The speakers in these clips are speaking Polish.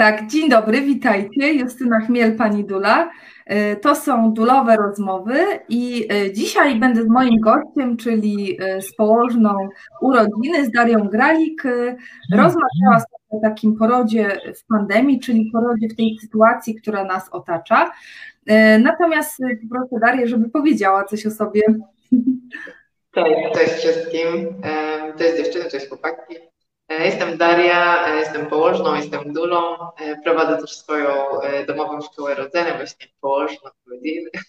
Tak, dzień dobry, witajcie. Justyna Chmiel, pani Dula. E, to są dulowe rozmowy i e, dzisiaj będę z moim gościem, czyli e, z położną urodziny, z Darią Gralik. Rozmawiała o takim porodzie w pandemii, czyli porodzie w tej sytuacji, która nas otacza. Natomiast proszę Darię, żeby powiedziała coś o sobie. Cześć, cześć wszystkim. Cześć dziewczyny, cześć chłopaki. E, jestem Daria, e, jestem położną, jestem dulą. E, prowadzę też swoją domową szkołę rodzenia, właśnie położną rodziny.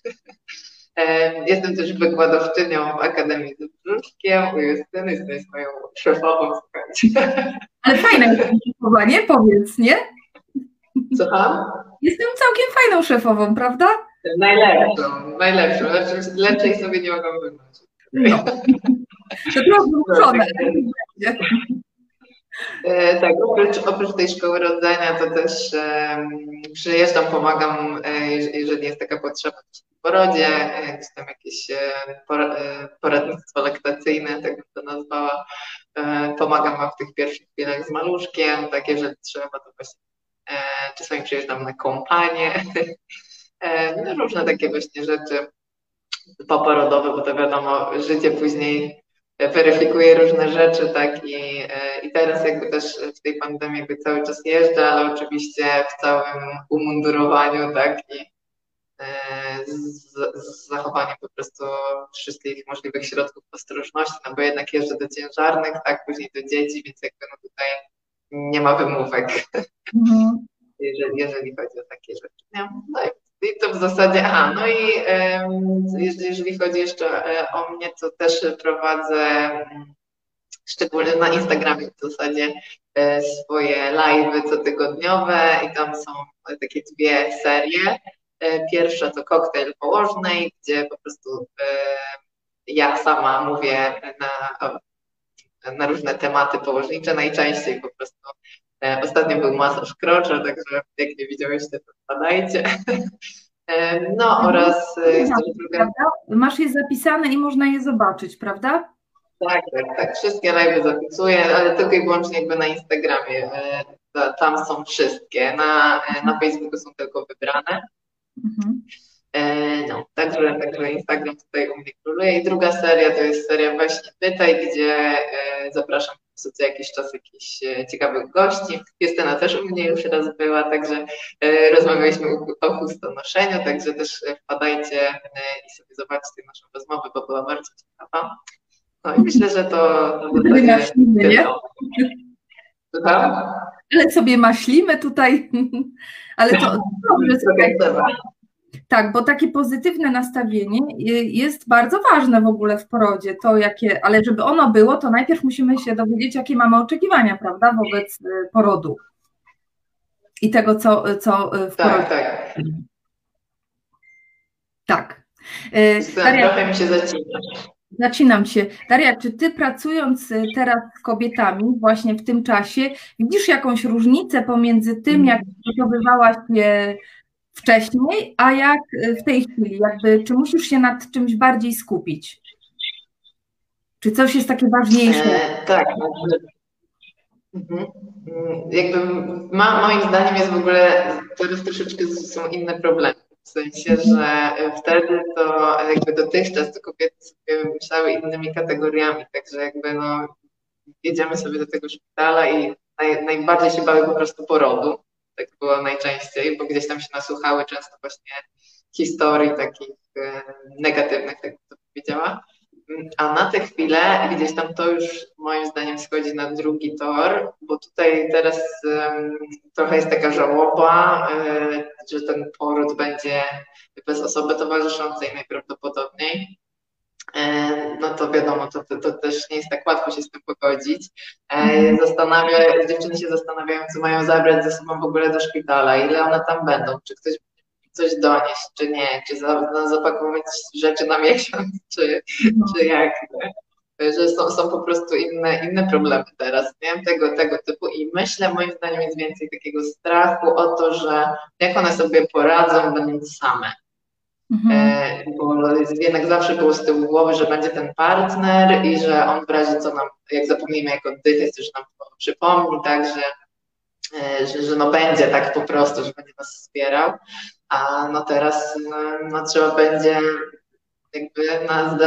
Jestem też wykładowczynią w Akademii z Brzuszkiem u Justyny, jest moją szefową, słuchajcie. Ale fajne jest szefowa, nie? Powiedz, nie? Słucham? Jestem całkiem fajną szefową, prawda? Najlepszą, najlepszą. Lepszej sobie nie mogę wybrać. No. To trochę E, tak, oprócz, oprócz tej szkoły rodzenia to też um, przyjeżdżam, pomagam, e, jeżeli jest taka potrzeba w porodzie, gdzieś tam jakieś poradnictwo laktacyjne, tak bym to nazwała. Pomagam wam w tych pierwszych chwilach z maluszkiem, tak jeżeli trzeba, to właśnie czasami przyjeżdżam na kompanię. No, różne takie właśnie rzeczy poporodowe, bo to wiadomo, życie później weryfikuje różne rzeczy, tak, i, e, i teraz jakby też w tej pandemii jakby cały czas jeżdżę, ale oczywiście w całym umundurowaniu, tak, i e, z, z zachowaniem po prostu wszystkich możliwych środków ostrożności, no bo jednak jeżdżę do ciężarnych, tak, później do dzieci, więc jakby no tutaj nie ma wymówek, mhm. jeżeli, jeżeli chodzi o takie rzeczy. Nie? No i i to w zasadzie, a no i jeżeli chodzi jeszcze e, o mnie, to też prowadzę mm, szczególnie na Instagramie w zasadzie e, swoje live'y cotygodniowe i tam są takie dwie serie. E, pierwsza to koktajl położnej, gdzie po prostu ja sama mówię na, na różne tematy położnicze, najczęściej po prostu Ostatnio był masaż krocza, także jak nie widziałeś, to wpadajcie. No oraz e, jest program... Masz je zapisane i można je zobaczyć, prawda? Tak, tak, tak. Wszystkie live zapisuję, ale tylko i wyłącznie jakby na Instagramie. E, tam są wszystkie. Na, e, na Facebooku są tylko wybrane. Mhm. No, także, także Instagram tutaj u mnie króluje. I druga seria to jest seria właśnie Pytaj, gdzie zapraszam co jakiś czas jakichś e, ciekawych gości. Justyna też u mnie już raz była, także e, rozmawialiśmy o chustonoszeniu, także też e, wpadajcie i sobie zobaczcie naszą rozmowę, bo była bardzo ciekawa. No i myślę, że to... Maślimy, nie? Ale sobie maślimy tutaj, ale to dobrze. Tak, bo takie pozytywne nastawienie jest bardzo ważne w ogóle w porodzie. To jakie, ale żeby ono było, to najpierw musimy się dowiedzieć, jakie mamy oczekiwania, prawda, wobec y, porodu i tego, co, co y, w tak, porodzie. Tak. Tak. Y, Daria, trochę mi się zacina. Zaczynam się. Daria, czy ty pracując teraz z kobietami właśnie w tym czasie, widzisz jakąś różnicę pomiędzy tym, jak przygotowywałaś się wcześniej, a jak y, w tej chwili? Jakby, czy musisz się nad czymś bardziej skupić? Czy coś jest takie ważniejsze? E, tak. Mhm. Jakby ma, moim zdaniem jest w ogóle teraz troszeczkę są inne problemy. W sensie, że wtedy to jakby dotychczas to kobiety sobie myślały innymi kategoriami, także jakby no jedziemy sobie do tego szpitala i naj, najbardziej się bały po prostu porodu tak było najczęściej, bo gdzieś tam się nasłuchały często właśnie historii takich e, negatywnych, tak to powiedziała. A na tę chwilę gdzieś tam to już moim zdaniem schodzi na drugi tor, bo tutaj teraz um, trochę jest taka żałoba, um, że ten poród będzie bez osoby towarzyszącej najprawdopodobniej. No to to, to, też nie jest tak łatwo się z tym pogodzić. E, mhm. Zastanawia, dziewczyny się zastanawiają, co mają zabrać ze sobą w ogóle do szpitala, ile one tam będą, czy ktoś coś donieść, czy nie, czy za, zapakować rzeczy na miesiąc, czy, no. czy jak. Że są, są po prostu inne, inne problemy teraz, nie? Tego, tego typu i myślę, moim zdaniem jest więcej takiego strachu o to, że jak one sobie poradzą, będąc same Mhm. E, bo jednak zawsze było z tyłu głowy, że będzie ten partner i że on w razie co nam, jak zapomnimy jak oddychać, już nam to przypomni, tak, że, że, że no będzie tak po prostu, że będzie nas wspierał, a no teraz no, no trzeba będzie jakby na,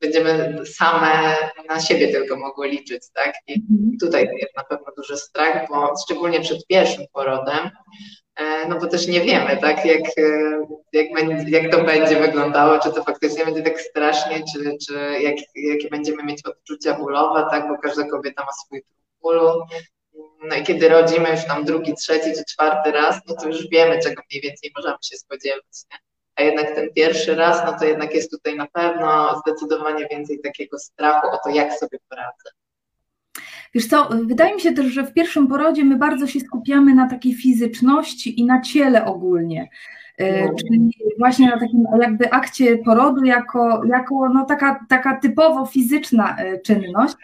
będziemy same na siebie tylko mogły liczyć, tak? I mhm. tutaj jest na pewno duży strach, bo szczególnie przed pierwszym porodem, e, no bo też nie wiemy, tak, jak, e, jak, jak to będzie wyglądało, czy to faktycznie będzie tak strasznie, czy, czy jak, jakie będziemy mieć odczucia bólowe, tak, bo każda kobieta ma swój bólu. No i kiedy rodzimy już tam drugi, trzeci czy czwarty raz, no to już wiemy, czego mniej więcej możemy się spodziewać. Nie? A jednak ten pierwszy raz, no to jednak jest tutaj na pewno zdecydowanie więcej takiego strachu o to, jak sobie poradzę. Wiesz co, wydaje mi się też, że w pierwszym porodzie my bardzo się skupiamy na takiej fizyczności i na ciele ogólnie. E, no. Czyli właśnie na takim jakby akcie porodu jako, jako no taka, taka typowo fizyczna e, czynność.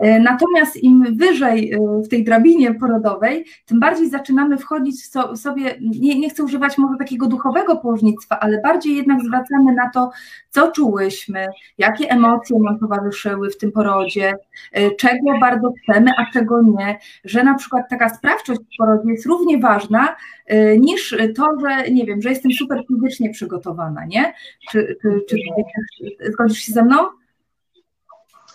E, natomiast im wyżej w tej drabinie porodowej, tym bardziej zaczynamy wchodzić w sobie, nie, nie chcę używać może takiego duchowego położnictwa, ale bardziej jednak zwracamy na to, co czułyśmy, jakie emocje nam towarzyszyły w tym porodzie, czego bardzo chcemy, a czego nie, że na przykład taka sprawczość w porodzie jest równie ważna niż to, że nie wiem, że jestem super fizycznie przygotowana, nie? Czy, czy, czy zgodzisz się ze mną?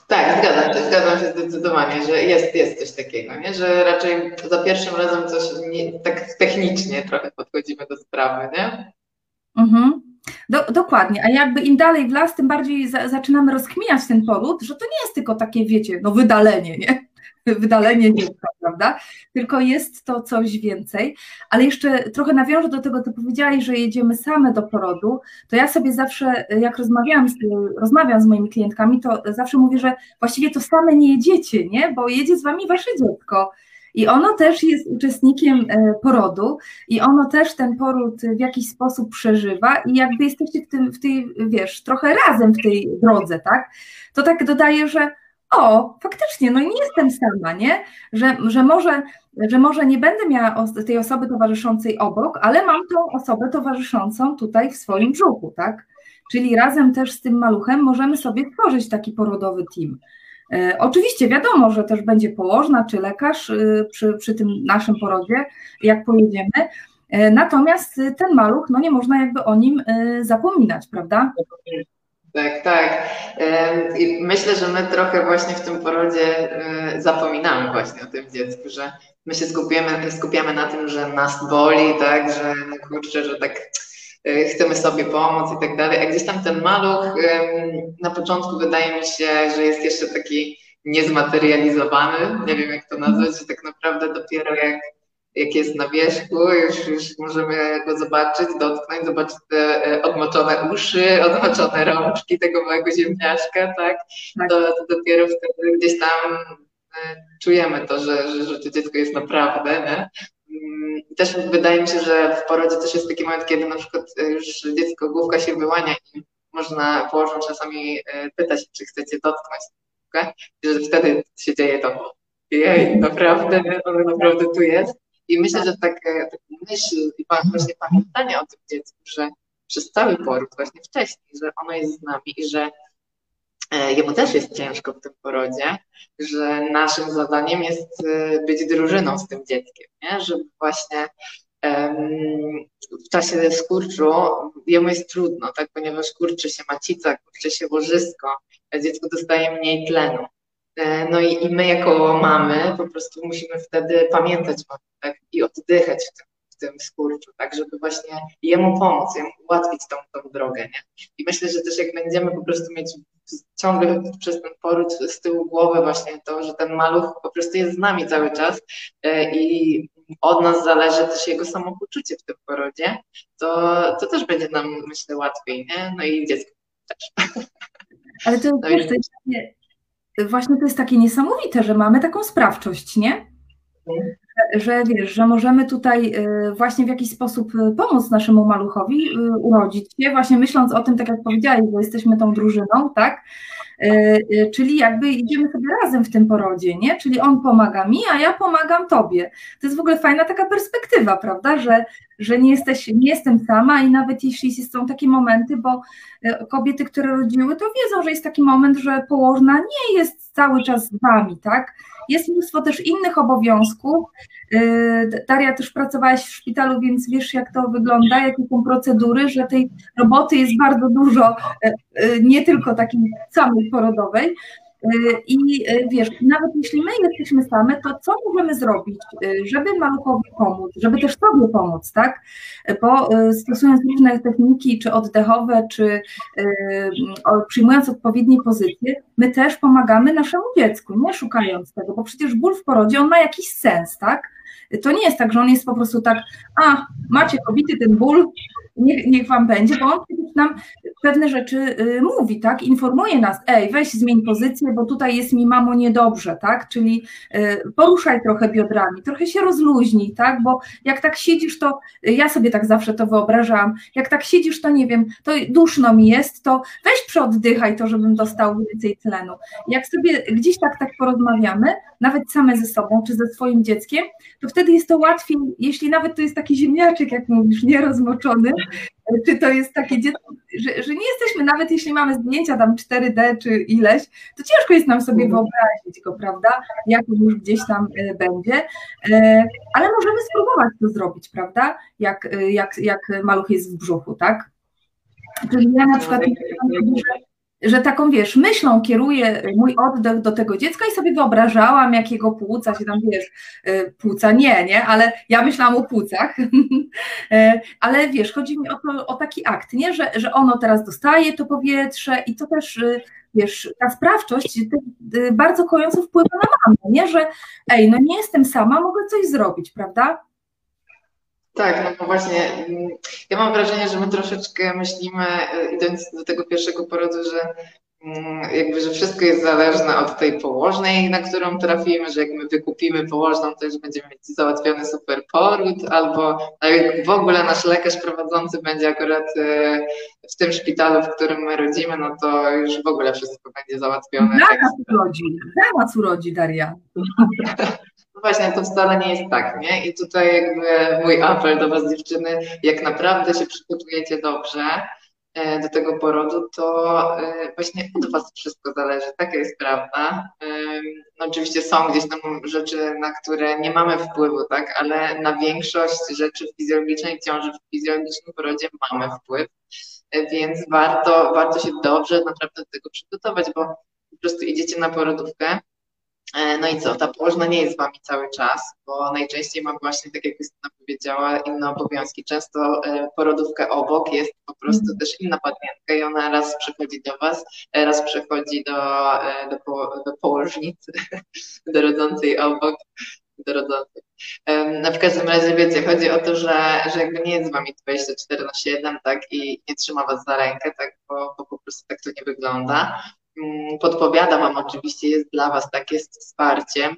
Tak, zgadzam się, zgadzam się zdecydowanie, że jest, jest coś takiego, nie? że raczej za pierwszym razem coś nie, tak technicznie trochę podchodzimy do sprawy, nie? Mhm. Do, dokładnie, a jakby im dalej w las, tym bardziej za, zaczynamy rozkminiać ten poród, że to nie jest tylko takie, wiecie, no wydalenie, nie? wydalenie dziecka, prawda? Tylko jest to coś więcej. Ale jeszcze trochę nawiążę do tego, co powiedziałeś, że jedziemy same do porodu, to ja sobie zawsze, jak rozmawiałam z, rozmawiam z moimi klientkami, to zawsze mówię, że właściwie to same nie jedziecie, nie? Bo jedzie z wami wasze dziecko. I ono też jest uczestnikiem e, porodu i ono też ten poród w jakiś sposób przeżywa i jakby jesteście w, tym, w tej, wiesz, trochę razem w tej drodze, tak? To tak dodaje, że o, faktycznie, no nie jestem sama, nie? Że, że, może, że może nie będę miała tej osoby towarzyszącej obok, ale mam tą osobę towarzyszącą tutaj w swoim brzuchu, tak? Czyli razem też z tym maluchem możemy sobie tworzyć taki porodowy team. E, oczywiście wiadomo, że też będzie położna czy lekarz e, przy, przy tym naszym porodzie, jak pojedziemy, e, natomiast ten maluch, no nie można jakby o nim zapominać, prawda? Tak, tak. I myślę, że my trochę właśnie w tym porodzie e, zapominamy właśnie o tym dziecku, że my się skupiamy, skupiamy na tym, że nas boli, tak, że no kurczę, że tak e, chcemy sobie pomóc i tak dalej. A gdzieś tam ten maluch na początku wydaje mi się, że jest jeszcze taki niezmaterializowany, nie wiem jak to nazwać, że tak naprawdę dopiero jak jak jest na wierzchu, już, już możemy go zobaczyć, dotknąć, zobaczyć te e, odmoczone uszy, odmoczone rączki tego małego ziemniaczka, tak? tak. To, to dopiero wtedy gdzieś tam e, czujemy to, że, że, że to dziecko jest naprawdę, nie? Mm, też wydaje mi się, że w porodzie też jest taki moment, kiedy na przykład e, już dziecko główka się wyłania i można położą czasami pytać, czy chcecie dotknąć główkę, i że wtedy się dzieje to. Jej, naprawdę, ono naprawdę tu jest. I myślę, że taka, taka myśl i właśnie pamiętanie o tym dziecku, że przez cały poród, właśnie wcześniej, że ono jest z nami i że e, jemu też jest ciężko w tym porodzie, że naszym zadaniem jest e, być drużyną z tym dzieckiem, nie? żeby właśnie w czasie skurczu jemu jest trudno, tak, ponieważ kurczy się macica, kurczy się łożysko, dziecko dostaje mniej tlenu. E, no i, i my jako mamy po prostu musimy wtedy pamiętać o tym tak? i oddychać w tym, w tym skurczu, tak, żeby właśnie jemu pomóc, jemu ułatwić tą, tą drogę. Nie? I myślę, że też jak będziemy po prostu mieć ciągle przez ten poród z tyłu głowy właśnie to, że ten maluch po prostu jest z nami cały czas e, i od nas zależy też jego samopoczucie w tym porodzie, to, to też będzie nam, myślę, łatwiej, nie? No i dziecko też. Ale to, no wiesz, to jest właśnie to jest takie niesamowite, że mamy taką sprawczość, nie? Że, że wiesz, że możemy tutaj y, właśnie w jakiś sposób y, pomóc naszemu maluchowi y, urodzić się, właśnie myśląc o tym, tak jak powiedziałeś, bo jesteśmy tą drużyną, tak? Czyli jakby idziemy sobie razem w tym porodzie, nie? Czyli on pomaga mi, a ja pomagam tobie. To jest w ogóle fajna taka perspektywa, prawda? Że, że nie, jesteś, nie jestem sama i nawet jeśli są takie momenty, bo kobiety, które rodziły, to wiedzą, że jest taki moment, że położna nie jest cały czas z wami, tak? Jest mnóstwo też innych obowiązków. Y, Daria, też pracowałaś w szpitalu, więc wiesz, jak to wygląda, jakie są procedury, że tej roboty jest bardzo dużo, y, y, nie tylko takiej samej porodowej. I wiesz, nawet jeśli my jesteśmy same, to co możemy zrobić, żeby maluchowi pomóc, żeby też sobie pomóc, tak? Bo stosując różne techniki, czy oddechowe, czy przyjmując odpowiednie pozycje, my też pomagamy naszemu dziecku, nie szukając tego, bo przecież ból w porodzie, on ma jakiś sens, tak? To nie jest tak, że on jest po prostu tak, a macie kobiety ten ból, niech, niech wam będzie, bo on nam pewne rzeczy y, mówi, tak? Informuje nas, ej, weź zmień pozycję, bo tutaj jest mi mamo niedobrze, tak? Czyli y, poruszaj trochę biodrami, trochę się rozluźnij, tak? Bo jak tak siedzisz, to ja sobie tak zawsze to wyobrażam, jak tak siedzisz, to nie wiem, to duszno mi jest, to weź przeoddychaj to, żebym dostał więcej tlenu. Jak sobie gdzieś tak tak porozmawiamy, nawet same ze sobą, czy ze swoim dzieckiem, to wtedy jest to łatwiej, jeśli nawet to jest taki ziemniaczek, jak mówisz, nierozmoczony, czy to jest takie dziecko, że, że nie jesteśmy, nawet jeśli mamy zdjęcia tam 4D czy ileś, to ciężko jest nam sobie mhm. wyobrazić go, prawda, jak on już gdzieś tam e, będzie, e, ale możemy spróbować to zrobić, prawda, jak, e, jak, jak maluch jest w brzuchu, tak? Czyli ja na przykład że taką, wiesz, myślą kieruję mój oddech do tego dziecka i sobie wyobrażałam, jakiego płuca się tam, wiesz, y, płuca nie, nie, ale ja myślałam o płucach, y, ale wiesz, chodzi mi o, to, o taki akt, nie, że, że ono teraz dostaje to powietrze i to też, y, wiesz, ta sprawczość bardzo kojąco wpływa na mamę, nie, że ej, no nie jestem sama, mogę coś zrobić, prawda? Tak, no właśnie mm, ja mam wrażenie, że my troszeczkę myślimy, e, idąc do tego pierwszego porodu, że mm, jakby, że wszystko jest zależne od tej położnej, na którą trafimy, że jak my wykupimy położną, to już będziemy mieć załatwiony super poród, albo jak w ogóle nasz lekarz prowadzący będzie akurat e, w tym szpitalu, w którym my rodzimy, no to już w ogóle wszystko będzie załatwione. Dla nas urodzi, dla nas urodzi, Daria. właśnie, to wcale nie jest tak, nie? I tutaj jakby mój apel do Was dziewczyny, jak naprawdę się przygotujecie dobrze e, do tego porodu, to e, właśnie od Was wszystko zależy, taka jest prawda. No oczywiście są gdzieś tam rzeczy, na które nie mamy wpływu, tak? Ale na większość rzeczy w fizjologicznej ciąży, w fizjologicznym porodzie mamy wpływ, e, więc warto, warto się dobrze naprawdę do tego przygotować, bo po prostu idziecie na porodówkę, E, no i co, ta położna nie jest z Wami cały czas, bo najczęściej ma właśnie, tak jak Krystyna powiedziała, inne obowiązki. Często e, porodówka obok jest po prostu mm. też inna pacjentka i ona raz przychodzi do Was, e, raz przychodzi do, do, po, do położnicy, do rodzącej obok, do rodzącej. No w każdym razie wiecie, chodzi o to, że, że jakby nie jest z Wami 24 na 7, tak, i nie trzyma Was za rękę, tak, bo, bo po prostu tak to nie wygląda. Podpowiada Wam oczywiście, jest dla Was tak, jest wsparciem,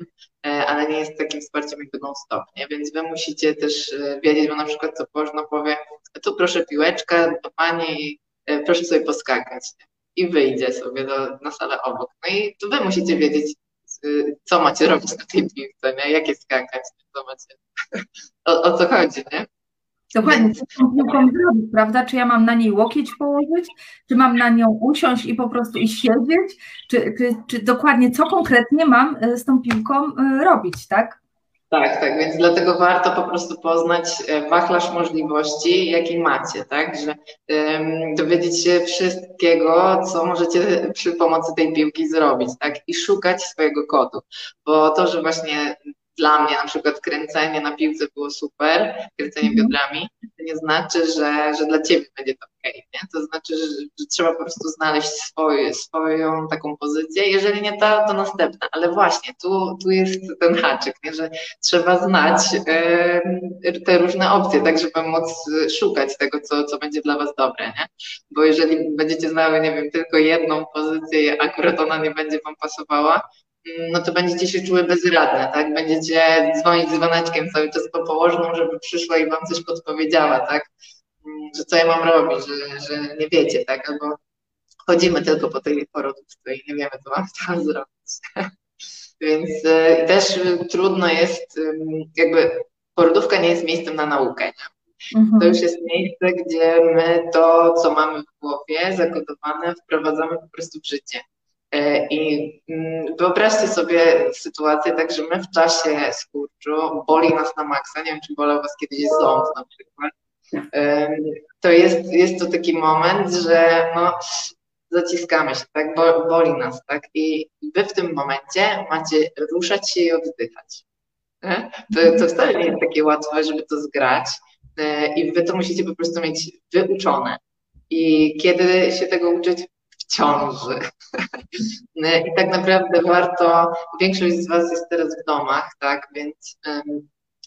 e, ale nie jest takim wsparciem jakby non-stop? Więc Wy musicie też e, wiedzieć, bo na przykład co położno powie, tu proszę piłeczkę do Pani e, proszę sobie poskakać. I wyjdzie sobie do, na salę obok. No i to Wy musicie wiedzieć, co macie robić na tej piłce, nie? Jakie skakać, co macie, o, o co chodzi, nie? Dokładnie, co z tą piłką zrobić, prawda? Czy ja mam na niej łokieć położyć, czy mam na nią usiąść i po prostu i siedzieć, czy, czy, czy dokładnie co konkretnie mam e, z tą piłką e, robić, tak? Tak, tak, więc dlatego warto po prostu poznać e, wachlarz możliwości, jaki macie, tak, że um, dowiedzieć się wszystkiego, co możecie przy pomocy tej piłki zrobić, tak, i szukać swojego kodu, bo to, że właśnie dla mnie na przykład kręcenie na piłce było super, kręcenie mhm. biodrami, to nie znaczy, że, że dla ciebie będzie to ok, nie? To znaczy, że, że trzeba po prostu znaleźć swoje, swoją taką pozycję. Jeżeli nie ta, to następna. Ale właśnie, tu, tu jest ten haczyk, nie? że trzeba znać y, te różne opcje, tak żeby móc szukać tego, co, co będzie dla was dobre, nie? Bo jeżeli będziecie znały, nie wiem, tylko jedną pozycję i akurat ona nie będzie wam pasowała, no to będziecie się czuły bezradne, tak? Będziecie dzwonić dzwoneczkiem cały czas po położną, żeby przyszła i wam coś podpowiedziała, tak? Mm, że co ja mam robić, że, że nie wiecie, tak? Albo chodzimy tylko po tej porodówce i nie wiemy, co mam tam zrobić. Więc y, też y, trudno jest, y, jakby porodówka nie jest miejscem na naukę, nie? Mhm. To już jest miejsce, gdzie my to, co mamy w głowie zakodowane, wprowadzamy po prostu w życie. I mm, wyobraźcie sobie sytuację, tak, że my w czasie skurczu boli nas na maksa, nie wiem, czy bolał was kiedyś ząb na przykład, to jest, jest to taki moment, że no, zaciskamy się, tak, boli nas, tak, i wy w tym momencie macie ruszać się i oddychać. To, to wcale nie jest takie łatwe, żeby to zgrać e, i wy to musicie po prostu mieć wyuczone. I kiedy się tego uczyć? Ciąży. I tak naprawdę warto, większość z Was jest teraz w domach, tak, więc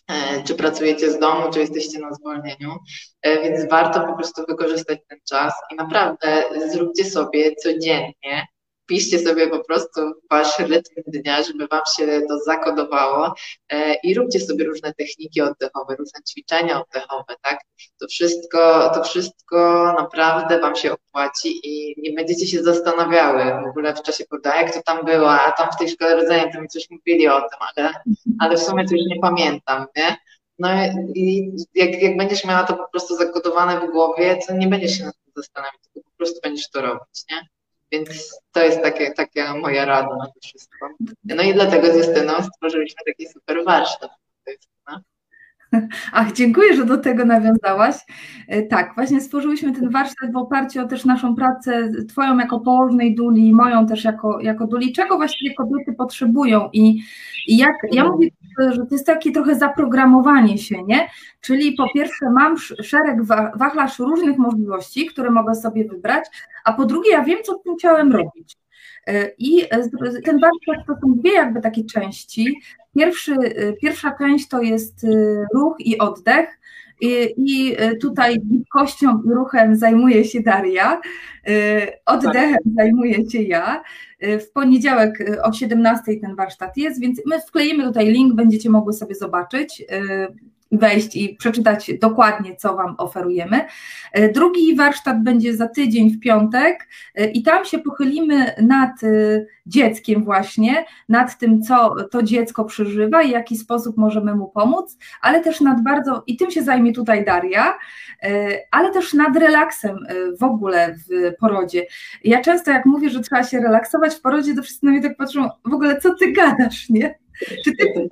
E, czy pracujecie z domu, czy jesteście na zwolnieniu, e, więc warto po prostu wykorzystać ten czas i naprawdę zróbcie sobie codziennie, piszcie sobie po prostu wasz rytm dnia, żeby wam się to zakodowało e, i róbcie sobie różne techniki oddechowe, różne ćwiczenia oddechowe, tak? To wszystko, to wszystko naprawdę wam się opłaci i nie będziecie się zastanawiały w ogóle w czasie poda, jak to tam było, a tam w tej szkole rodzenia to mi coś mówili o tym, ale, ale w sumie to już nie pamiętam, nie? No i jak, jak będziesz miała to po prostu zakodowane w głowie, to nie będziesz się nad tym zastanawiać, tylko po prostu będziesz to robić, nie? Więc to jest takie, taka moja rada na to wszystko. No i dlatego z Justyną stworzyliśmy taki super warsztat. Ach, dziękuję, że do tego nawiązałaś. E, tak, właśnie stworzyłyśmy ten warsztat w oparciu o też naszą pracę, Twoją jako położnej duli, moją też jako, jako duli, czego właściwie kobiety potrzebują i, i jak, ja mówię, że to jest takie trochę zaprogramowanie się, nie? Czyli po pierwsze mam szereg wachlarz różnych możliwości, które mogę sobie wybrać, a po drugie ja wiem, co z tym ciałem robić. E, I ten warsztat to są dwie jakby takie części. Pierwszy, e, pierwsza część to jest e, ruch i oddech. I, I tutaj gibkością i ruchem zajmuje się Daria, oddechem tak. zajmuję się ja. W poniedziałek o 17 ten warsztat jest, więc my wkleimy tutaj link, będziecie mogły sobie zobaczyć wejść i przeczytać dokładnie, co Wam oferujemy. E, drugi warsztat będzie za tydzień w piątek e, i tam się pochylimy nad e, dzieckiem właśnie, nad tym, co to dziecko przeżywa i w jaki sposób możemy mu pomóc, ale też nad bardzo, i tym się zajmie tutaj Daria, ale też nad relaksem w ogóle w porodzie. Ja często jak mówię, że trzeba się relaksować w porodzie, to wszyscy na mnie tak patrzą, w ogóle co ty gadasz, nie? Czy ty, ty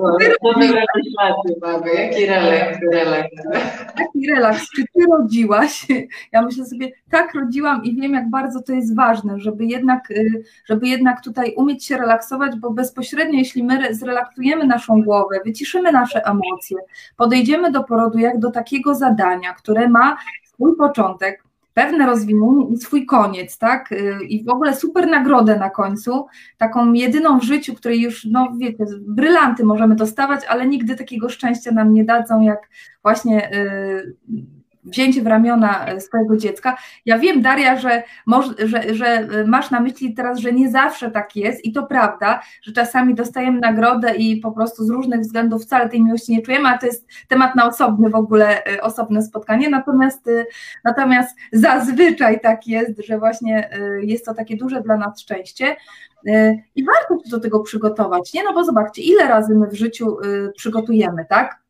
mamy, jaki relaks, relaks. Jaki relaks, czy ty rodziłaś? Ja myślę sobie, tak rodziłam i wiem, jak bardzo to jest ważne, żeby jednak, y, żeby jednak tutaj umieć się relaksować, bo bezpośrednio, jeśli my zrelaksujemy naszą głowę, wyciszymy nasze emocje, podejdziemy do porodu jak do takiego zadania, które ma swój początek, pewne rozwinięcie i swój koniec, tak? Y, I w ogóle super nagrodę na końcu, taką jedyną w życiu, której już, no wiecie, brylanty możemy dostawać, ale nigdy takiego szczęścia nam nie dadzą, jak właśnie y, wzięcie w ramiona e, swojego dziecka. Ja wiem, Daria, że, że, że e, masz na myśli teraz, że nie zawsze tak jest i to prawda, że czasami dostajemy nagrodę i po prostu z różnych względów wcale tej miłości nie czujemy, a to jest temat na osobny w ogóle, e, osobne spotkanie. Natomiast, natomiast zazwyczaj tak jest, że właśnie jest to takie duże dla nas szczęście. I warto się do tego przygotować, nie? No bo zobaczcie, ile razy my w życiu przygotujemy, tak?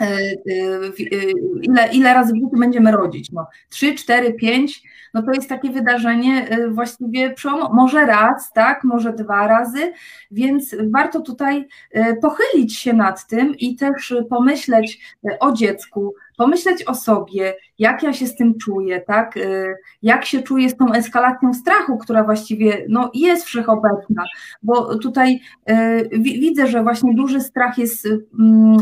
E, e, e, ile, ile razy w życiu będziemy rodzić. No, 3, 4, 5, no to jest takie wydarzenie właściwie może raz, tak, może dwa razy, więc warto tutaj pochylić się nad tym i też pomyśleć o dziecku, pomyśleć o sobie, jak ja się z tym czuję, tak? Y, jak się czuję z tą eskalacją strachu, która właściwie no, jest wszechobecna, bo tutaj y, widzę, że właśnie duży strach jest, y,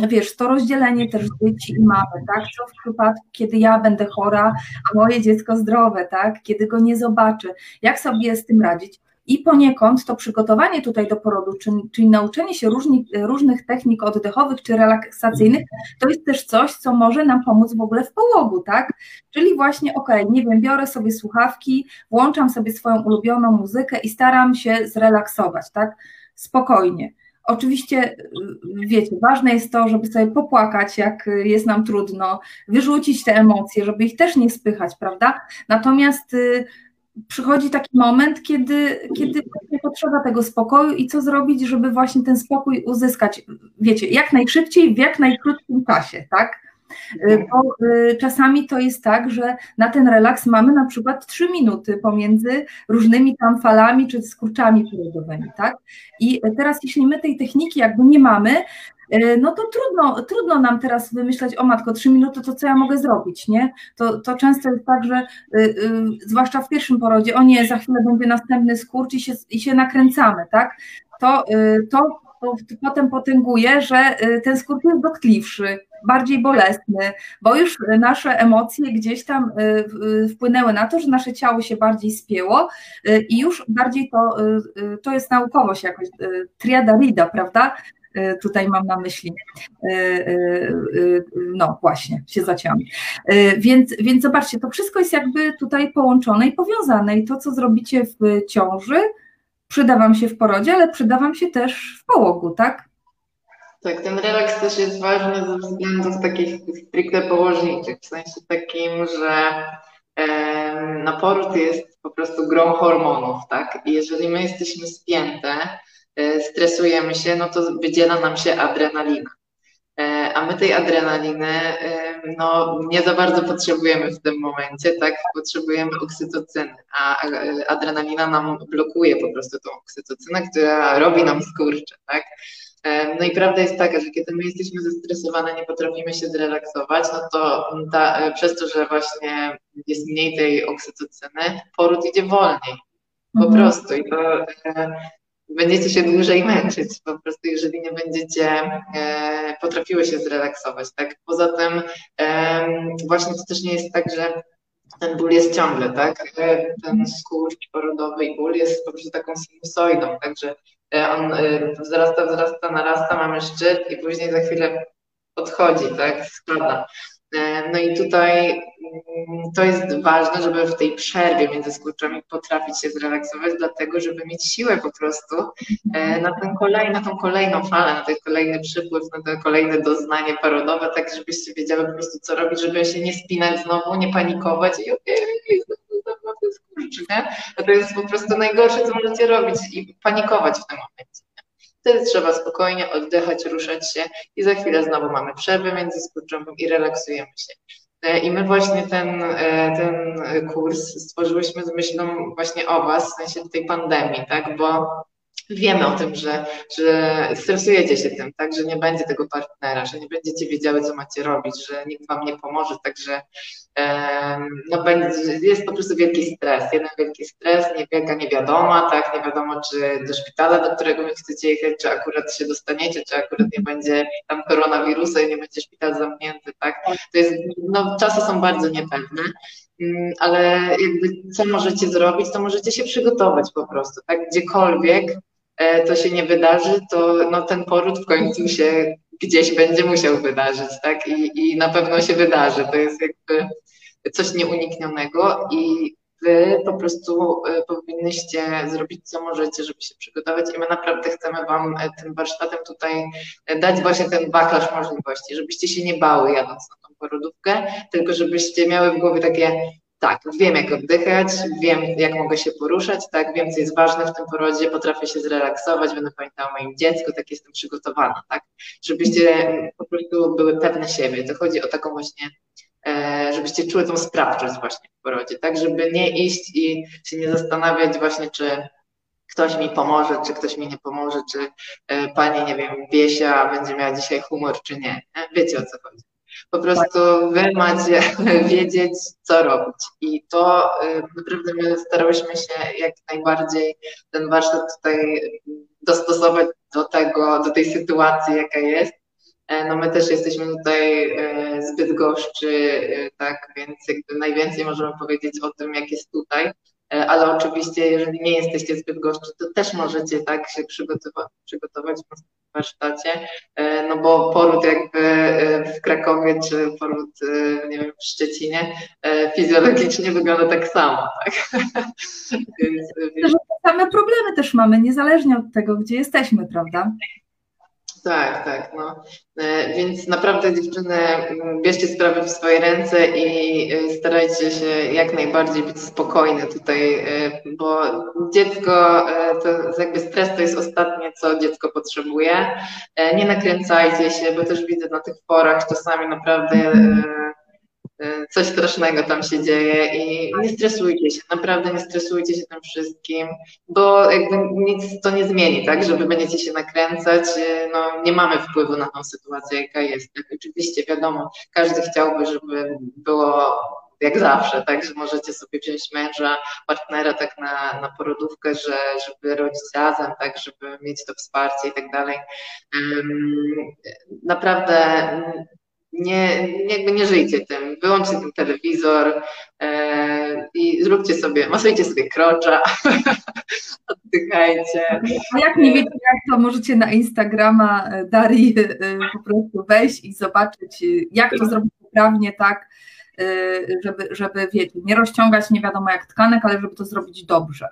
wiesz, to rozdzielenie też dzieci i mamy, tak? Co w przypadku, kiedy ja będę chora, a moje dziecko zdrowe, tak? Kiedy go nie zobaczę, jak sobie z tym radzić? I poniekąd to przygotowanie tutaj do porodu, czyli, czyli nauczenie się różni, różnych technik oddechowych czy relaksacyjnych, to jest też coś, co może nam pomóc w ogóle w połogu, tak? Czyli właśnie, ok, nie wiem, biorę sobie słuchawki, włączam sobie swoją ulubioną muzykę i staram się zrelaksować, tak? Spokojnie. Oczywiście, wiecie, ważne jest to, żeby sobie popłakać, jak jest nam trudno, wyrzucić te emocje, żeby ich też nie spychać, prawda? Natomiast y, przychodzi taki moment, kiedy, kiedy potrzeba tego spokoju i co zrobić, żeby właśnie ten spokój uzyskać, wiecie, jak najszybciej, w jak najkrótszym czasie, tak? Bo czasami to jest tak, że na ten relaks mamy na przykład 3 minuty pomiędzy różnymi tam falami czy skurczami porodowymi, tak? I teraz jeśli my tej techniki jakby nie mamy, E, no to trudno, trudno nam teraz wymyśleć, o matko, trzy minuty, to co ja mogę zrobić, nie? To, to często jest tak, że y, y, zwłaszcza w pierwszym porodzie, o nie, za chwilę będzie następny skurcz i się, i się nakręcamy, tak? To, y, to, to potem potęguje, że ten skurcz jest dotkliwszy, bardziej bolesny, bo już nasze emocje gdzieś tam wpłynęły na to, że nasze ciało się bardziej spięło i już bardziej to, to jest naukowość jakoś, triada rida, prawda? Tutaj mam na myśli. No właśnie, się zacięłam. Więc, więc zobaczcie, to wszystko jest jakby tutaj połączone i powiązane i to, co zrobicie w ciąży, przyda Wam się w porodzie, ale przyda Wam się też w połogu, tak? Tak, ten relaks też jest ważny ze względów takich stricte położniczych, w sensie takim, że na poród jest po prostu grą hormonów, tak? I jeżeli my jesteśmy spięte, E, stresujemy się, no to wydziela nam się adrenalina. E, a my tej adrenaliny e, no, nie za bardzo potrzebujemy w tym momencie, tak? Potrzebujemy oksytocyny, a adrenalina nam blokuje po prostu tą oksytocynę, która robi nam skurcze, tak? No i prawda jest taka, że kiedy my jesteśmy zestresowane, nie potrafimy się zrelaksować, no to ta, przez to, że właśnie jest mniej tej oksytocyny, poród idzie wolniej. Po mhm. prostu. I to będziecie się dłużej męczyć, po prostu jeżeli nie będziecie e, potrafiły się zrelaksować, tak? Poza tym e, właśnie to też nie jest tak, że ten ból jest ciągle, tak? E, ten skurcz porodowy i ból jest po prostu taką sinusoidą, także e, on e, wzrasta, wzrasta, narasta, mamy szczyt i później za chwilę odchodzi, tak? Spada. E, no i tutaj mm, to jest ważne, żeby w tej przerwie między skurczami potrafić się zrelaksować, dlatego żeby mieć siłę po prostu e, na, ten kolej, na tą kolejną falę, na ten kolejny przypływ, na to kolejne doznanie parodowe, tak żebyście wiedziały po prostu co robić, żeby się nie spinać znowu, nie panikować i okej, okay, znowu, znowu skurcz, nie? To jest po prostu najgorsze, co możecie robić i panikować w tym momencie. Wtedy trzeba spokojnie oddychać, ruszać się i za chwilę znowu mamy przerwę między skurczem i relaksujemy się. E, I my właśnie ten, e, ten kurs stworzyłyśmy z myślą właśnie o Was, w sensie tej pandemii, tak? Bo wiemy o tym, że, że stresujecie się tym, tak, że nie będzie tego partnera, że nie będziecie wiedziały, co macie robić, że nikt wam nie pomoże, także no, jest po prostu wielki stres, jeden wielki stres, niewielka niewiadoma, tak, nie wiadomo, czy do szpitala, do którego wy chcecie jechać, czy akurat się dostaniecie, czy akurat nie będzie tam koronawirusa i nie będzie szpital zamknięty, tak, to jest, no, czasy są bardzo niepewne, ale jakby co możecie zrobić, to możecie się przygotować po prostu, tak, gdziekolwiek E, to się nie wydarzy, to no, ten poród w końcu się gdzieś będzie musiał wydarzyć, tak? I, I na pewno się wydarzy. To jest jakby coś nieuniknionego i wy po prostu e, powinnyście zrobić, co możecie, żeby się przygotować i my naprawdę chcemy wam e, tym warsztatem tutaj dać właśnie ten wachlarz możliwości, żebyście się nie bały jadąc na porodówkę, tylko żebyście miały w głowie takie tak, wiem jak oddychać, wiem jak mogę się poruszać, tak, wiem co jest ważne w tym porodzie, potrafię się zrelaksować, będę pamiętała o moim dziecku, tak jestem przygotowana, tak, żebyście po prostu były pewne siebie. To chodzi o taką właśnie, e, żebyście czuły tą sprawczość właśnie w porodzie, tak, żeby nie iść i się nie zastanawiać właśnie, czy ktoś mi pomoże, czy ktoś mi nie pomoże, czy e, pani, nie wiem, Biesia będzie miała dzisiaj humor, czy nie. Wiecie o co chodzi. Po prostu wy macie wiedzieć, co robić. I to y, naprawdę my starałyśmy się jak najbardziej ten warsztat tutaj dostosować do tego, do tej sytuacji, jaka jest. E, no my też jesteśmy tutaj e, zbyt goszczy, e, tak, więc jakby najwięcej możemy powiedzieć o tym, jak jest tutaj. E, ale oczywiście, jeżeli nie jesteście zbyt goszczy, to też możecie tak się przygotować, przygotować w warsztacie, e, no bo poród jakby e, w Krakowie, czy poród, nie wiem, w Szczecinie fizjologicznie wygląda tak samo, tak? Więc, więc... Same problemy też mamy, niezależnie od tego, gdzie jesteśmy, prawda? Tak, tak. No. E, więc naprawdę dziewczyny, bierzcie sprawy w swoje ręce i e, starajcie się jak najbardziej być spokojne tutaj, e, bo dziecko, to jakby stres to jest ostatnie, co dziecko potrzebuje. Nie nakręcajcie się, bo też widzę na tych forach czasami naprawdę coś strasznego tam się dzieje i nie stresujcie się, naprawdę nie stresujcie się tym wszystkim, bo jakby nic to nie zmieni, tak, że wy będziecie się nakręcać, y, no nie mamy wpływu na tą sytuację, jaka jest. Tak, oczywiście wiadomo, każdy chciałby, żeby było jak zawsze, tak, że możecie sobie wziąć męża, partnera tak na, na porodówkę, że, żeby rodzić razem, tak, żeby mieć to wsparcie i tak dalej. Naprawdę nie, jakby nie żyjcie tym, wyłączcie ten telewizor e, i zróbcie sobie, masujcie sobie krocza, oddychajcie. A jak nie wiecie jak, to możecie na Instagrama e, Darii e, po prostu wejść i zobaczyć, e, jak to zrobić poprawnie, tak, żeby, żeby wiecie, nie rozciągać nie wiadomo jak tkanek, ale żeby to zrobić dobrze.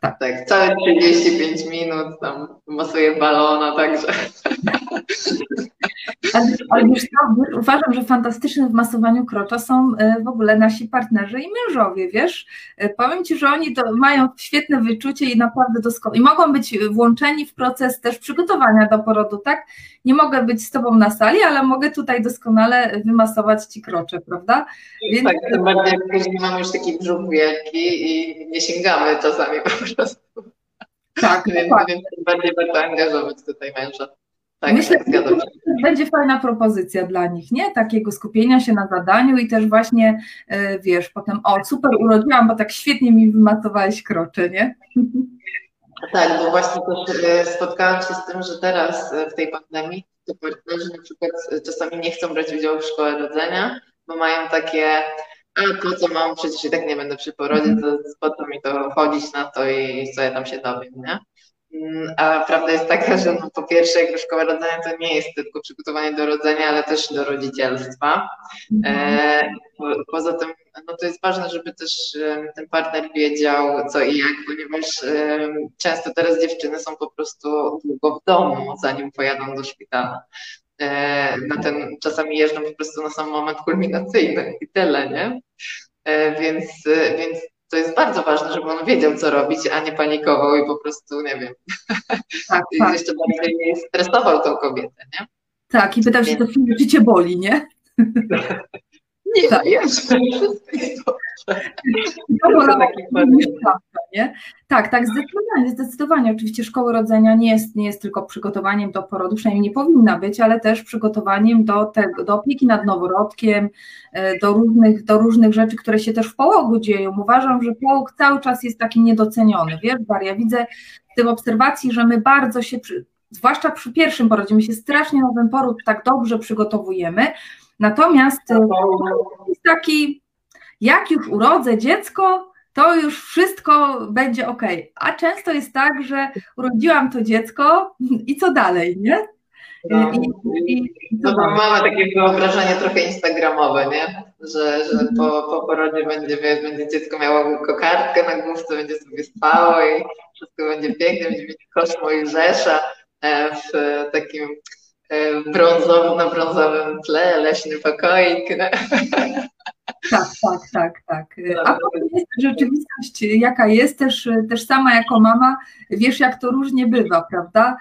Tak, tak całe 35 minut tam masuję balona, także. Ale, wiesz co, uważam, że fantastycznym w masowaniu krocza są e, w ogóle nasi partnerzy i mężowie, wiesz? E, powiem Ci, że oni to mają świetne wyczucie i naprawdę doskonale, i mogą być włączeni w proces też przygotowania do porodu, tak? Nie mogę być z Tobą na sali, ale mogę tutaj doskonale wymasować Ci krocze, prawda? Więc... Tak, tym bardziej jak później mamy już taki brzuch wielki i nie sięgamy czasami po prostu. Tak, więc, tak. więc bardziej warto angażować tutaj męża. Tak, Myślę, tak, że to będzie fajna propozycja dla nich, nie? Takiego skupienia się na zadaniu i też właśnie, e, wiesz, potem, o, super urodziłam, bo tak świetnie mi wymatowałeś krocze, nie? Tak, bo właśnie też e, spotkałam się z tym, że teraz e, w tej pandemii to partnerzy na przykład czasami nie chcą brać udziału w szkole rodzenia, bo mają takie, a to co mam, przecież i tak nie będę przy porodzie, to po co mi to chodzić na to i co ja tam się dowiem, nie? Mm, a prawda jest taka, że no, po pierwsze, jakby szkoła rodzenia to nie jest tylko przygotowanie do rodzenia, ale też do rodzicielstwa. E, poza tym, no to jest ważne, żeby też ten partner wiedział co i jak, ponieważ e, często teraz dziewczyny są po prostu długo w domu, zanim pojadą do szpitala. E, na ten, czasami jeżdżą po prostu na sam moment kulminacyjny i tyle, nie? E, więc, więc to jest bardzo ważne, żeby on wiedział, co robić, a nie panikował i po prostu, nie wiem, tak, tak. jeszcze bardziej stresował tą kobietę, nie? Tak, i pytał się, to czy cię boli, nie? Nie, tak. jest. Wszystko jest nie? Tak, tak, zdecydowanie, zdecydowanie. Oczywiście szkoły rodzenia nie jest, nie jest tylko przygotowaniem do porodu, przynajmniej nie powinna być, ale też przygotowaniem do, tego, do opieki nad noworodkiem, e, do różnych, do różnych rzeczy, które się też w połogu dzieją. Uważam, że połóg cały czas jest taki niedoceniony. Wiesz, Daria, widzę w tym obserwacji, że my bardzo się, zwłaszcza przy pierwszym porodzie, my się strasznie na ten poród tak dobrze przygotowujemy, natomiast e, jest taki jak już urodzę dziecko, to już wszystko będzie ok. A często jest tak, że urodziłam to dziecko i co dalej, nie? No, I, i, no, takie wyobrażenie trochę instagramowe, nie? Że, że po, po porodzie będzie, będzie dziecko miało kokardkę na główce, będzie sobie spało i wszystko będzie pięknie, będzie mieć koszmo i rzesza e, w takim brązowym, na brązowym tle, leśny pokoik. Tak, tak, tak, tak. A potem jest rzeczywistość, jaka jest, też, też sama jako mama, wiesz, jak to różnie bywa, prawda?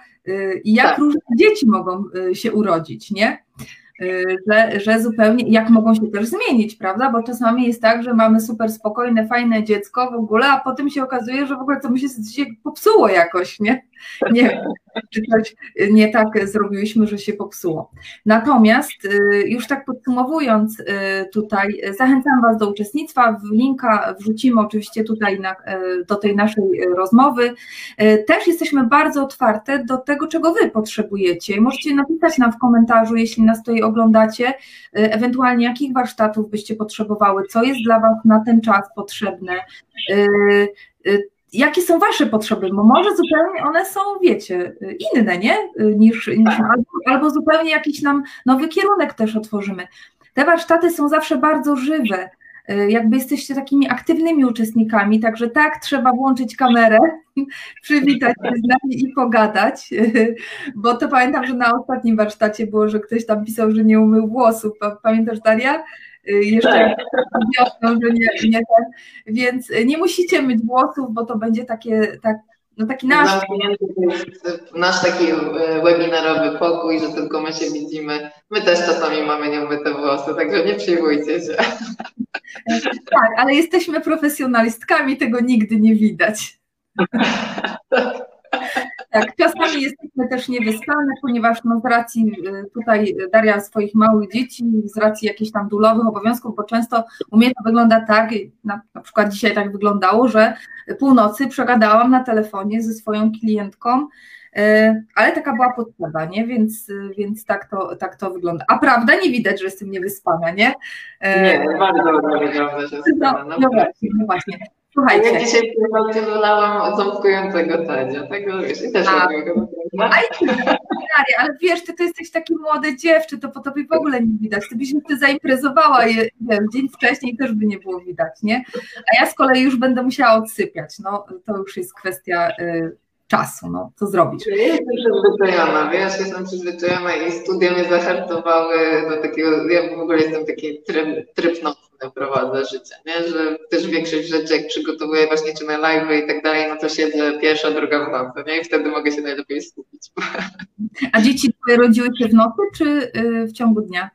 I jak tak. różne dzieci mogą y, się urodzić, nie? Y, że, że zupełnie, jak mogą się też zmienić, prawda? Bo czasami jest tak, że mamy super spokojne, fajne dziecko w ogóle, a potem się okazuje, że w ogóle to mu się popsuło jakoś, nie? Nie czy coś nie tak zrobiliśmy, że się popsuło. Natomiast y, już tak podsumowując y, tutaj, zachęcam Was do uczestnictwa, linka wrzucimy oczywiście tutaj na, do tej naszej rozmowy. Też jesteśmy bardzo otwarte do tego, czego Wy potrzebujecie. Możecie napisać nam w komentarzu, jeśli nas tutaj oglądacie, y, ewentualnie jakich warsztatów byście potrzebowały, co jest dla Was na ten czas potrzebne, y, y, jakie są Wasze potrzeby, bo może zupełnie one są, wiecie, inne, nie? Niż, niż tak. albo, albo zupełnie jakiś nam nowy kierunek też otworzymy. Te warsztaty są zawsze bardzo żywe, jakby jesteście takimi aktywnymi uczestnikami, także tak, trzeba włączyć kamerę, przywitać się z nami i pogadać, bo to pamiętam, że na ostatnim warsztacie było, że ktoś tam pisał, że nie umył włosów, pamiętasz Daria? Jeszcze tak. wiosną, że nie, nie ten, więc nie musicie myć włosów, bo to będzie takie, tak, no taki nasz. Nasz taki e, webinarowy pokój, że tylko my się widzimy. My też czasami mamy nieumyte włosy, także nie przejmujcie się. Tak, ale jesteśmy profesjonalistkami, tego nigdy nie widać. Tak, czasami jesteśmy też niewyspane, ponieważ no, z racji y, tutaj Daria swoich małych dzieci, z racji jakichś tam dulowych obowiązków, bo często u mnie to wygląda tak, na, na przykład dzisiaj tak wyglądało, że północy przegadałam na telefonie ze swoją klientką, y, ale taka była potrzeba, nie? Więc, więc tak, to, tak to wygląda. A prawda, nie widać, że jestem niewyspana, nie? Nie, bardzo dobrze wygląda, że no, no, no, właśnie, no właśnie. Słuchajcie. Ja dzisiaj w wylałam ząbkującego tadzia, tego wiesz, i też robię go ale wiesz, ty to jesteś taki młode dziewczę, to po tobie w ogóle nie widać. Ty byś ty zaimprezowała je, wiem, dzień wcześniej też by nie było widać, nie? A ja z kolei już będę musiała odsypiać, no to już jest kwestia y, czasu, no co zrobić? Ja jestem przyzwyczajona, wiesz, jestem przyzwyczajona i studia mnie zahartowały do takiego, ja w ogóle jestem taki tryb, tryb nocny prowadzę życie, nie? że też większość rzeczy jak przygotowuję właśnie czy na live i tak dalej, no to siedzę pierwsza, druga w nocy, nie? I wtedy mogę się najlepiej skupić. A dzieci twoje rodziły się w nocy czy y, w ciągu dnia?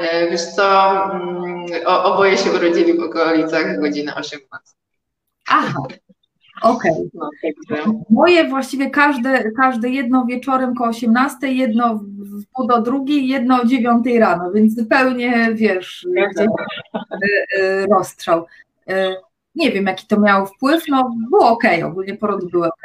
E, wiesz co, mm, oboje się urodzili w okolicach godziny 18. Aha, Okej. Okay. No, Moje właściwie każde, każde jedno wieczorem koło 18, jedno w pół do drugiej, jedno o 9 rano, więc zupełnie wiesz, gdzieś, e, e, rozstrzał. Nie wiem, jaki to miało wpływ, no było ok, ogólnie porody były ok.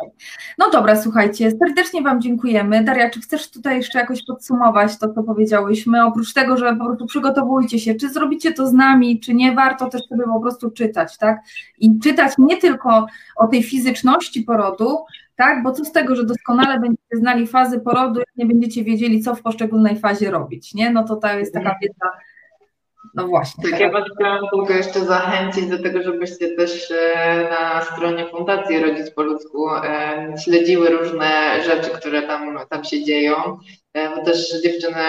No dobra, słuchajcie, serdecznie Wam dziękujemy. Daria, czy chcesz tutaj jeszcze jakoś podsumować to, co powiedziałyśmy? Oprócz tego, że po prostu przygotowujcie się, czy zrobicie to z nami, czy nie, warto też sobie po prostu czytać, tak? I czytać nie tylko o tej fizyczności porodu, tak? Bo co z tego, że doskonale będziecie znali fazy porodu, jak nie będziecie wiedzieli, co w poszczególnej fazie robić, nie? No to to jest taka wiedza no właśnie. Tak, ja Was chciałam tylko jeszcze zachęcić do tego, żebyście też e, na stronie Fundacji Rodzic po ludzku e, śledziły różne rzeczy, które tam, tam się dzieją. E, bo też dziewczyny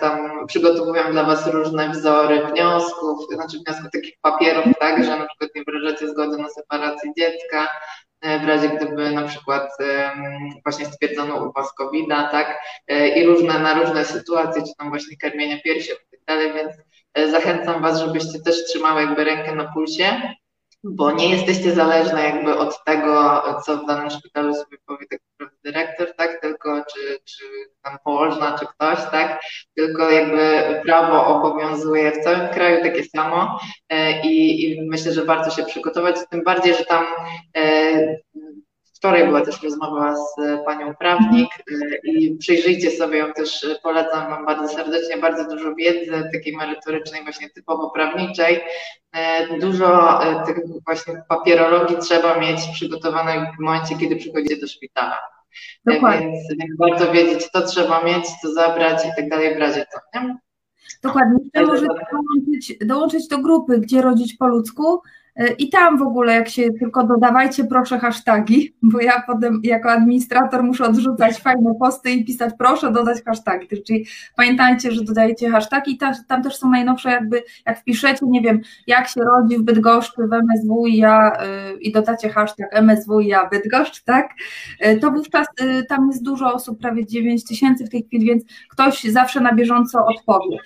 tam przygotowują dla Was różne wzory wniosków, znaczy wniosków takich papierów, tak, że na przykład nie wyrażacie zgody na separację dziecka, w razie gdyby na przykład właśnie stwierdzono u Was covid tak, i różne na różne sytuacje, czy tam właśnie karmienia piersi i tak dalej, więc zachęcam Was, żebyście też trzymały jakby rękę na pulsie, bo nie jesteście zależne jakby od tego, co w danym szpitalu sobie powie tak naprawdę dyrektor, tak, tylko czy, czy tam położna, czy ktoś, tak, tylko jakby prawo obowiązuje w całym kraju takie samo e, i, i myślę, że warto się przygotować, tym bardziej, że tam e, Wczoraj była też rozmowa z panią prawnik y, i przyjrzyjcie sobie ją też, y, polecam Wam bardzo serdecznie, bardzo dużo wiedzy takiej merytorycznej, właśnie typowo prawniczej. Y, dużo tych właśnie papierologii trzeba mieć przygotowanej w momencie, kiedy przychodzicie do szpitala. Dokładnie. Więc, więc warto wiedzieć, co trzeba mieć, co zabrać i tak dalej w razie co, nie? Dokładnie. Jeszcze możecie dołączyć, dołączyć do grupy, gdzie rodzić po ludzku, i tam w ogóle, jak się tylko dodawajcie, proszę hasztagi, bo ja potem jako administrator muszę odrzucać fajne posty i pisać proszę dodać hasztagi. Czyli pamiętajcie, że dodajecie hasztagi i tam też są najnowsze, jakby jak wpiszecie, nie wiem, jak się rodzi w Bydgoszczy, w MSW i ja y, i dodacie hashtag MSW i ja Bydgoszcz, tak? Y, to wówczas tam jest dużo osób, prawie 9 tysięcy w tej chwili, więc ktoś zawsze na bieżąco odpowie.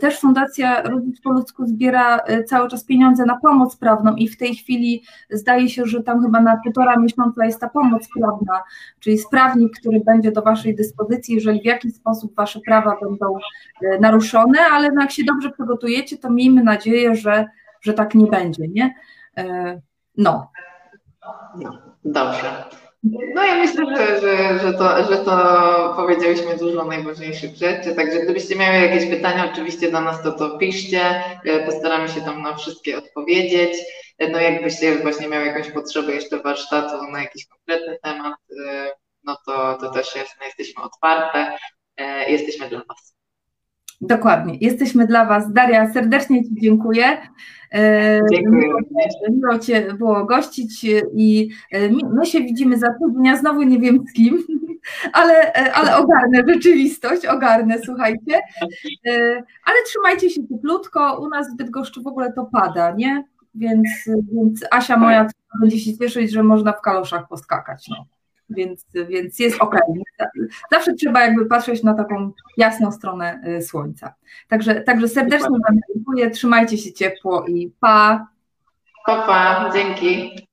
Też Fundacja Rodzic po ludzku zbiera cały czas pieniądze na pomoc prawną i w tej chwili zdaje się, że tam chyba na półtora miesiąca jest ta pomoc prawna, czyli sprawnik, który będzie do Waszej dyspozycji, jeżeli w jakiś sposób Wasze prawa będą e, naruszone, ale no jak się dobrze przygotujecie, to miejmy nadzieję, że, że tak nie będzie, nie? E, no. dobrze. No ja myślę, że, że, że, to, że to powiedzieliśmy dużo najważniejszych rzeczy, także gdybyście miały jakieś pytania oczywiście do nas, to to piszcie, e, postaramy się tam na wszystkie odpowiedzieć. E, no jakbyście właśnie miały jakąś potrzebę jeszcze warsztatu na jakiś konkretny temat, e, no to, to też no jesteśmy otwarte, jesteśmy dla Was. Dokładnie. Jesteśmy dla Was. Daria, serdecznie Ci dziękuję. E, dziękuję. Miło Cię było gościć i e, my się widzimy za tydzień. Ja znowu nie wiem z kim, ale, e, ale ogarnę rzeczywistość, ogarnę, słuchajcie. Ale trzymajcie się cieplutko. U nas w Bydgoszczu w ogóle to pada, nie? Więc, więc Asia moja będzie się cieszyć, że można w kaloszach poskakać. No więc, więc jest ok. Zawsze trzeba jakby patrzeć na taką jasną stronę y, słońca. Także, także serdecznie Wam dziękuję, trzymajcie się ciepło i pa. Pa, pa, dzięki.